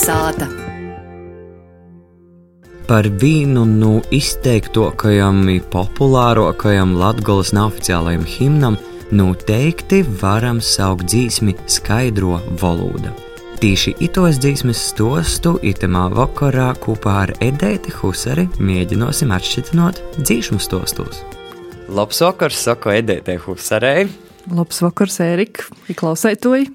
Kalnasāta. Par vienu no izteiktākajiem, populārākajiem Latvijas neoficiālajiem himnam noteikti varam saukt dzīsmi skaidro valodu. Tīši itos dzīsmes stostu itemā vakarā kopā ar Edēti Husari mēģināsim atšķirt dzīsmu stostos. Labs vakars, saka Edētei Husarei. Labs vakars, Ērika, klausētoji!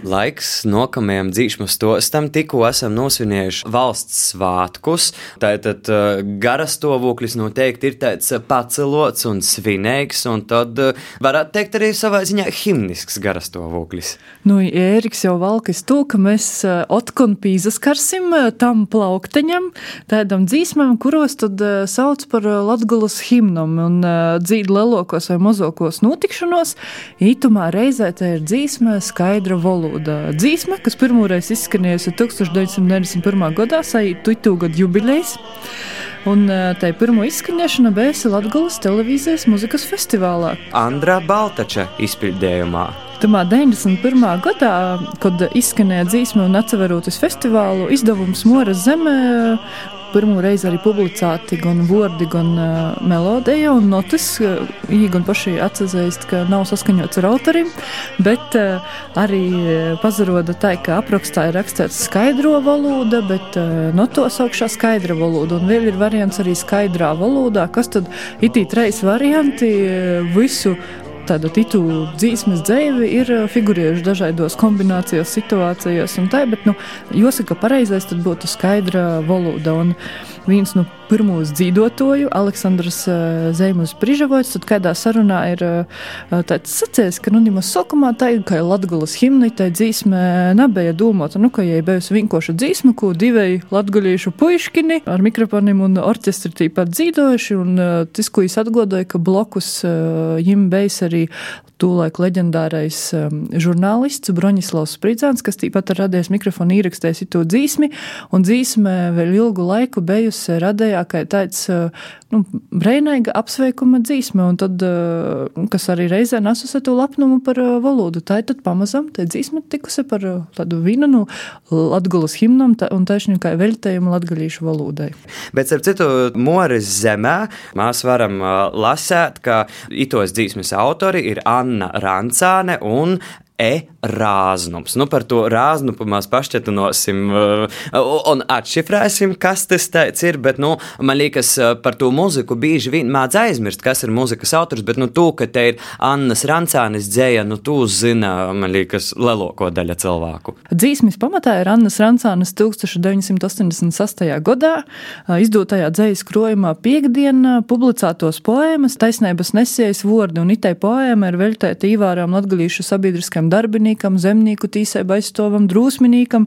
Laiks nākamajam dzīšmu stostam, tikko esam nosvinējuši valsts svētkus. Tātad uh, garastāvoklis noteikti ir tāds pacelots un svinīgs, un tad uh, varētu teikt arī savā ziņā himnisks garastāvoklis. Nu, Ēriks jau valkas to, ka mēs uh, otkon pīzaskarsim tam plaukteņam, tādam dzīsmam, kuros tad sauc par Latgulas himnam un dzīd lelokos vai mozokos notikšanos, ītumā reizē te ir dzīsma skaidra valoda valoda dzīsma, kas pirmoreiz izskanējusi 1991. gadā, sajūtu gadu jubilejas. Un tā pirmo izskanēšana bija Latvijas televīzijas muzikas festivālā. Andrā Baltača izpildījumā. Tomēr 91. gadā, kad izskanēja dzīsma un atceroties festivālu, izdevums Moras zemē pirmo reizi arī publicēti gan vārdi, gan uh, melodija un notis. Viņi gan paši atzīst, ka nav saskaņots ar autorim, bet uh, arī pazaroda tā, ka aprakstā ir rakstīts skaidro valoda, bet uh, notos augšā skaidra valoda. Un vēl ir variants arī skaidrā valodā, kas tad itī treis varianti visu tāda titulu dzīsmes dzēve ir figurējuši dažādos kombinācijās, situācijās un tā, bet, nu, jāsaka, pareizais tad būtu skaidra valoda. Un viens no pirmos dzīvotoju, Aleksandrs uh, Zeimus Prižavots, tad kādā sarunā ir uh, tāds sacējis, ka, nu, nemaz sokumā tā ir, ka Latgulas himni, tā dzīsme nebija domāta, nu, ka jai bijusi vinkoša dzīsme, ko divēji latguļiešu puiškini ar mikrofoniem un orķestri tīpat dzīvojuši, un tas, ko es atgodoju, ka blokus jim bijis arī tūlaik leģendārais um, žurnālists Broņislavs Spridzāns, kas tīpat ir radies mikrofonu īrakstēs to dzīsmi, un dzīsme vēl ilgu laiku bijusi radējā kā tāds, uh, nu, breinaiga apsveikuma dzīsme, un tad, uh, kas arī reizē nesusi to lapnumu par uh, valodu. Tā ir tad pamazam, tā dzīsme tikusi par tādu vīnu no Latgulas himnam un taisni kā veļtējumu latgalīšu valodai. Bet, ar citu, Moris zemē mēs varam lasēt, ka itos dzīsmes autori ir Anna Rancāne un E rāznums. Nu, par to rāznumu mēs pašķetinosim uh, un atšifrēsim, kas tas ir. Bet, nu, man liekas, uh, par to mūziku bieži vien mēdz aizmirst, kas ir mūzikas autors. Bet, nu, tu, ka te ir Annas Rancānis dzēja, nu, tu zina, man liekas, lielāko daļu cilvēku. Dzīsmis pamatā ir Annas Rancānis 1988. gadā uh, izdotajā dzējas krojumā piekdienā publicētos poēmas Taisnības nesējas vordi, un itai poēma ir veltēta īvāram latgalīšu sabiedriskam darbinīkam, zemnieku tīsēba aizstovam, drūsminīkam,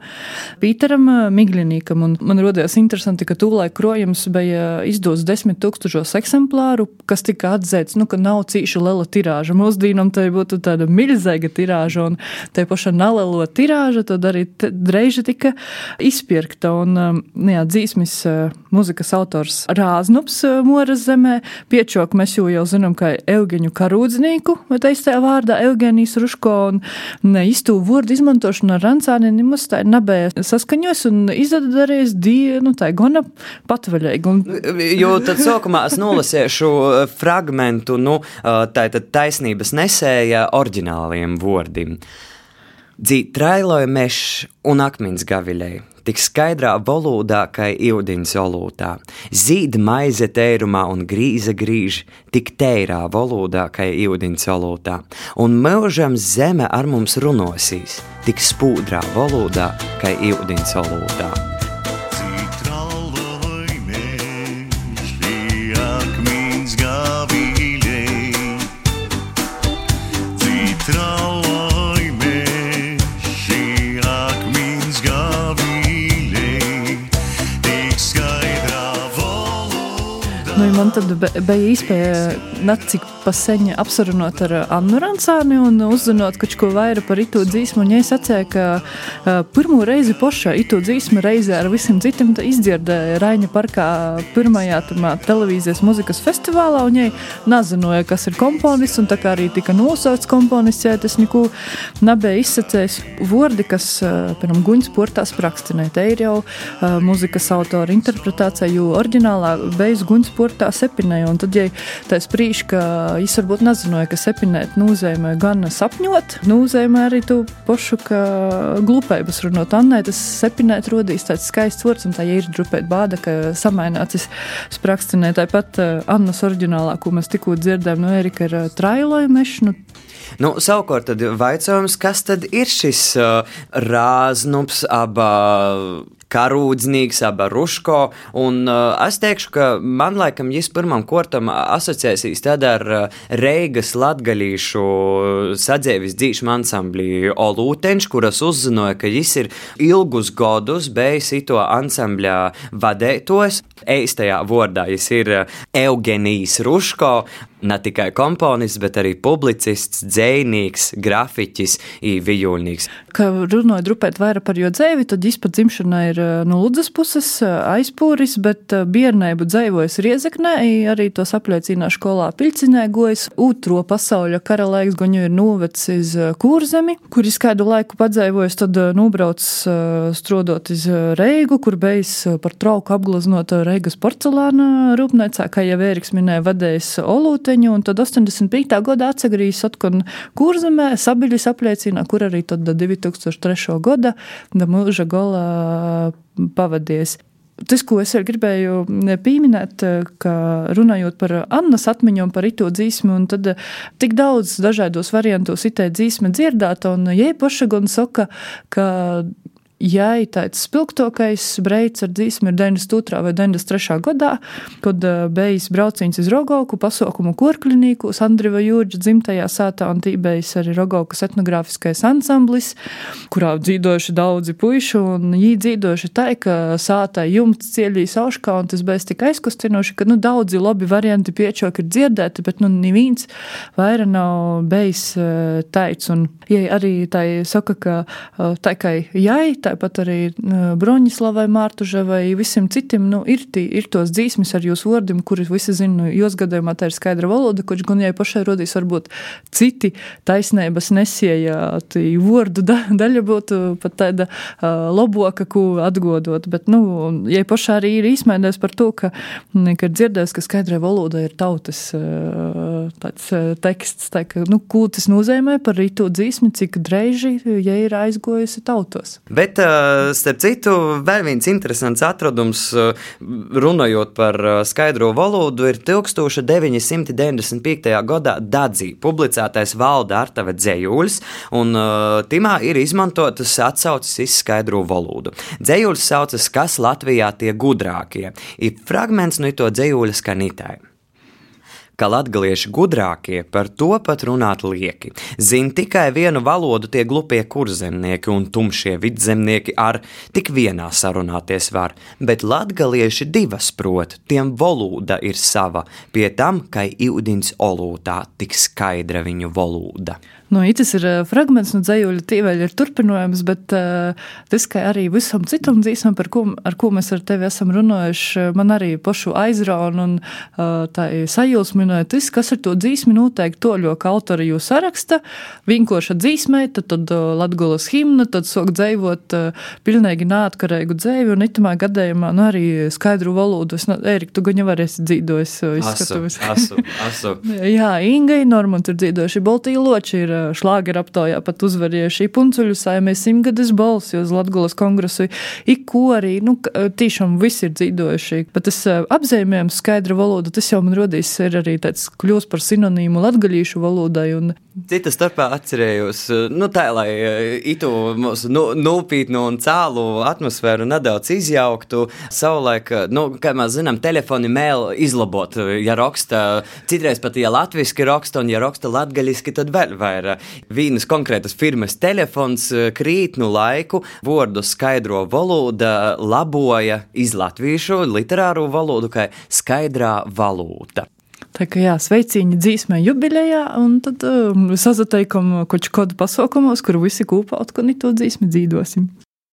Pīteram Migļinīkam. Un man rodījās interesanti, ka tūlaik krojums bija izdos desmit tūkstošos eksemplāru, kas tika atzēts, nu, ka nav cīši liela tirāža. Mūsdīnam tai būtu tāda milzīga tirāža, un tai paša nelielo tirāža tad arī dreiži tika izpirkta. Un, nu jā, dzīsmis muzikas autors Rāznups Moras zemē, piečok mēs jau, jau zinām, kā Eugeņu Karūdznīku, vai taistajā vārdā Eugenijs Ruško, un īstu vārdu izmantošana ar rancāni nemaz tā nebija saskaņos un izdarījis dienu, tā gana patvaļīgi. Un... Jo tad sākumā es nolasīšu uh, fragmentu, nu, uh, tā ir taisnības nesēja oriģināliem vārdiem. Dzīt trailoja mežs un akmens gaviļai, tik skaidrā valodā, kā iudiņas olūtā. Zīd maize tērumā un grīza grīž, tik tērā valodā, kā iudiņas olūtā. Un mūžam zeme ar mums runosīs, tik spūdrā valodā, kā iudiņas olūtā. Man tad bija iespēja ne cik paseņa apsarunot ar Annu Rancāni un uzzinot kaut ko vairāk par itu dzīsmu. Viņa sacīja, ka uh, pirmo reizi poša itu dzīsmu reizē ar visiem citiem izdzirdēja Raņa parkā pirmajā tamā, televīzijas muzikas festivālā, un viņa nezināja, kas ir komponists, un tā kā arī tika nosaucts komponists, ja tas neko nebija izsacējis vārdi, kas, uh, piemēram, guņas portā sprakstinē. Te ir jau uh, muzikas autora interpretācija, jo oriģinālā beigas guņas portā sepinēja, un tad, ja tā sprīž, ka es varbūt nezināju, ka sepinēt nozīmē gan sapņot, nozīmē arī to pašu, ka glupējas runāt. Annai tas sepinēt rodīs tāds skaists vārds, un tā ir drupēt bāda, ka samainācis sprakstinē. Tāpat uh, Annas oriģinālā, ko mēs tikko dzirdējām no Erika, ir uh, trailoja meša. Nu, savukārt, tad jautājums, kas tad ir šis uh, rāznups, abā karūdznieks, aba ruško. Un uh, es teikšu, ka man laikam jis pirmam kortam asociēsīs tad ar uh, Reigas latgalīšu sadzēvis dzīšmu ansambli Olūtenš, kuras uzzināja, ka jis ir ilgus godus bijis ito ansambļā vadētos. Eistajā vārdā jis ir Eugenijs Ruško, ne tikai komponists, bet arī publicists, dzējnieks, grafiķis, vijūļnieks. Kā runājot drupēt vairāk par jo dzēvi, tad izpat dzimšana ir no Ludzas puses aizpūris, bet bērnēbu dzēvojas Riezeknē, arī to apliecina skolā Piļcinē gojas. Otro pasauļa kara laiks goņu ir novecis iz Kūrzemi, kur ir kādu laiku padzēvojas, tad nobrauc strodot iz Reigu, kur beigas par trauku apglaznot Reigas porcelāna rūpnīcā, kā jau Ēriks minēja, vadējis Olūte Kurzeņu, un tad 85. gada atsagrīs atkal Kurzemē, Sabiļas apliecina, kur arī tad 2003. gada mūža gola pavadies. Tas, ko es gribēju pieminēt, ka runājot par Annas atmiņām par ito dzīsmu, un tad tik daudz dažādos variantos itē dzīsme dzirdēta, un jē paša gan saka, ka ja tāds spilgtākais breids ar dzīsmu ir 92. vai 93. gadā, kad beigas brauciens uz Rogauku pasaukumu korklinīku, Andriva Jūrģa dzimtajā sātā un tībējis arī Rogaukas etnogrāfiskais ansamblis, kurā dzīvojuši daudzi puiši, un viņi dzīvojuši tā, ka sātā jumts cieļīs auškā, un tas bija tik aizkustinoši, ka, nu, daudzi labi varianti piečok ir dzirdēti, bet, nu, neviens vaira nav uh, teicis, un, ja arī tā saka, ka tā kā jai, tā tāpat arī Broņislavai, Mārtuževai, visiem citiem, nu, ir, tī, ir tos dzīsmis ar jūsu vārdiem, kurus visi zina, jūs gadījumā tā ir skaidra valoda, kurš gan jau pašai rodīs varbūt citi taisnības nesieja, tī vārdu da, daļa būtu pat tāda uh, loboka, ko atgodot, bet, nu, ja pašā arī ir izmēdēs par to, ka, ka ir dzirdējis, ka skaidrai valoda ir tautas uh, tāds uh, teksts, tā ka, nu, ko tas nozīmē par rīto dzīsmi, cik dreiži, ja ir aizgojusi tautos. Bet starp citu, vēl viens interesants atradums, runājot par skaidro valodu, ir 1995. gadā Dadzī publicētais Valda Artava dzējuļs, un timā ir izmantotas atsauces iz skaidro valodu. Dzējuļs saucas, kas Latvijā tie gudrākie, ir fragments no to dzējuļa skanītāja ka latgalieši gudrākie par to pat runāt lieki. Zin tikai vienu valodu tie glupie kurzemnieki un tumšie vidzemnieki ar tik vienā sarunāties var, bet latgalieši divas prot, tiem valoda ir sava, pie tam, kai iudins olūtā tik skaidra viņu valoda. Nu, tas ir fragments no dzējuļa, tīveļa ir turpinājums, bet uh, tas, kā arī visam citam dzīsmam, par ko, ar ko mēs ar tevi esam runājuši, man arī pašu aizraun un uh, tā sajūsmināja tas, kas ar to dzīsmi noteikti toļo, ka autori jūs saraksta, vinkoša dzīsmē, tad, tad uh, Latgulas himna, tad sok dzējot uh, pilnīgi neatkarīgu dzēvi, un itamā gadējumā, nu, arī skaidru valodu. Es, Ērika, tu gaņa varēsi dzīdojis, izskatuvis. Asu, asu, asu. Jā, Ingai Normant ir dzīdojuši, Baltī Loči ir šlāgeru aptaujā pat uzvarējuši puncuļu saimē simtgades balsi uz Latgulas kongresu, ikko arī, nu, tīšām visi ir dzīvojuši. Bet tas apzīmējums skaidra valoda, tas jau man rodīs ir arī tāds kļūst par sinonīmu latgaļīšu valodai. Un... Cita starpā atcerējos, nu tā, lai itu mūsu nu, nūpītnu un cālu atmosfēru nedaudz izjauktu, savulaik, nu, kā mēs zinām, telefoni mēl izlabot, ja raksta, citreiz pat, ja latviski raksta, un ja raksta latgaļiski, tad vēl vairāk vienas konkrētas firmas telefons eh, krīt nu laiku, vārdu skaidro valoda laboja iz latviešu literāro valodu kā skaidrā valūta. Tā kā jā, sveicieni dzīsmē jubilejā, un tad um, sazateikam koču kodu pasaukumos, kur visi kūpā atkal to dzīsmi dzīdosim.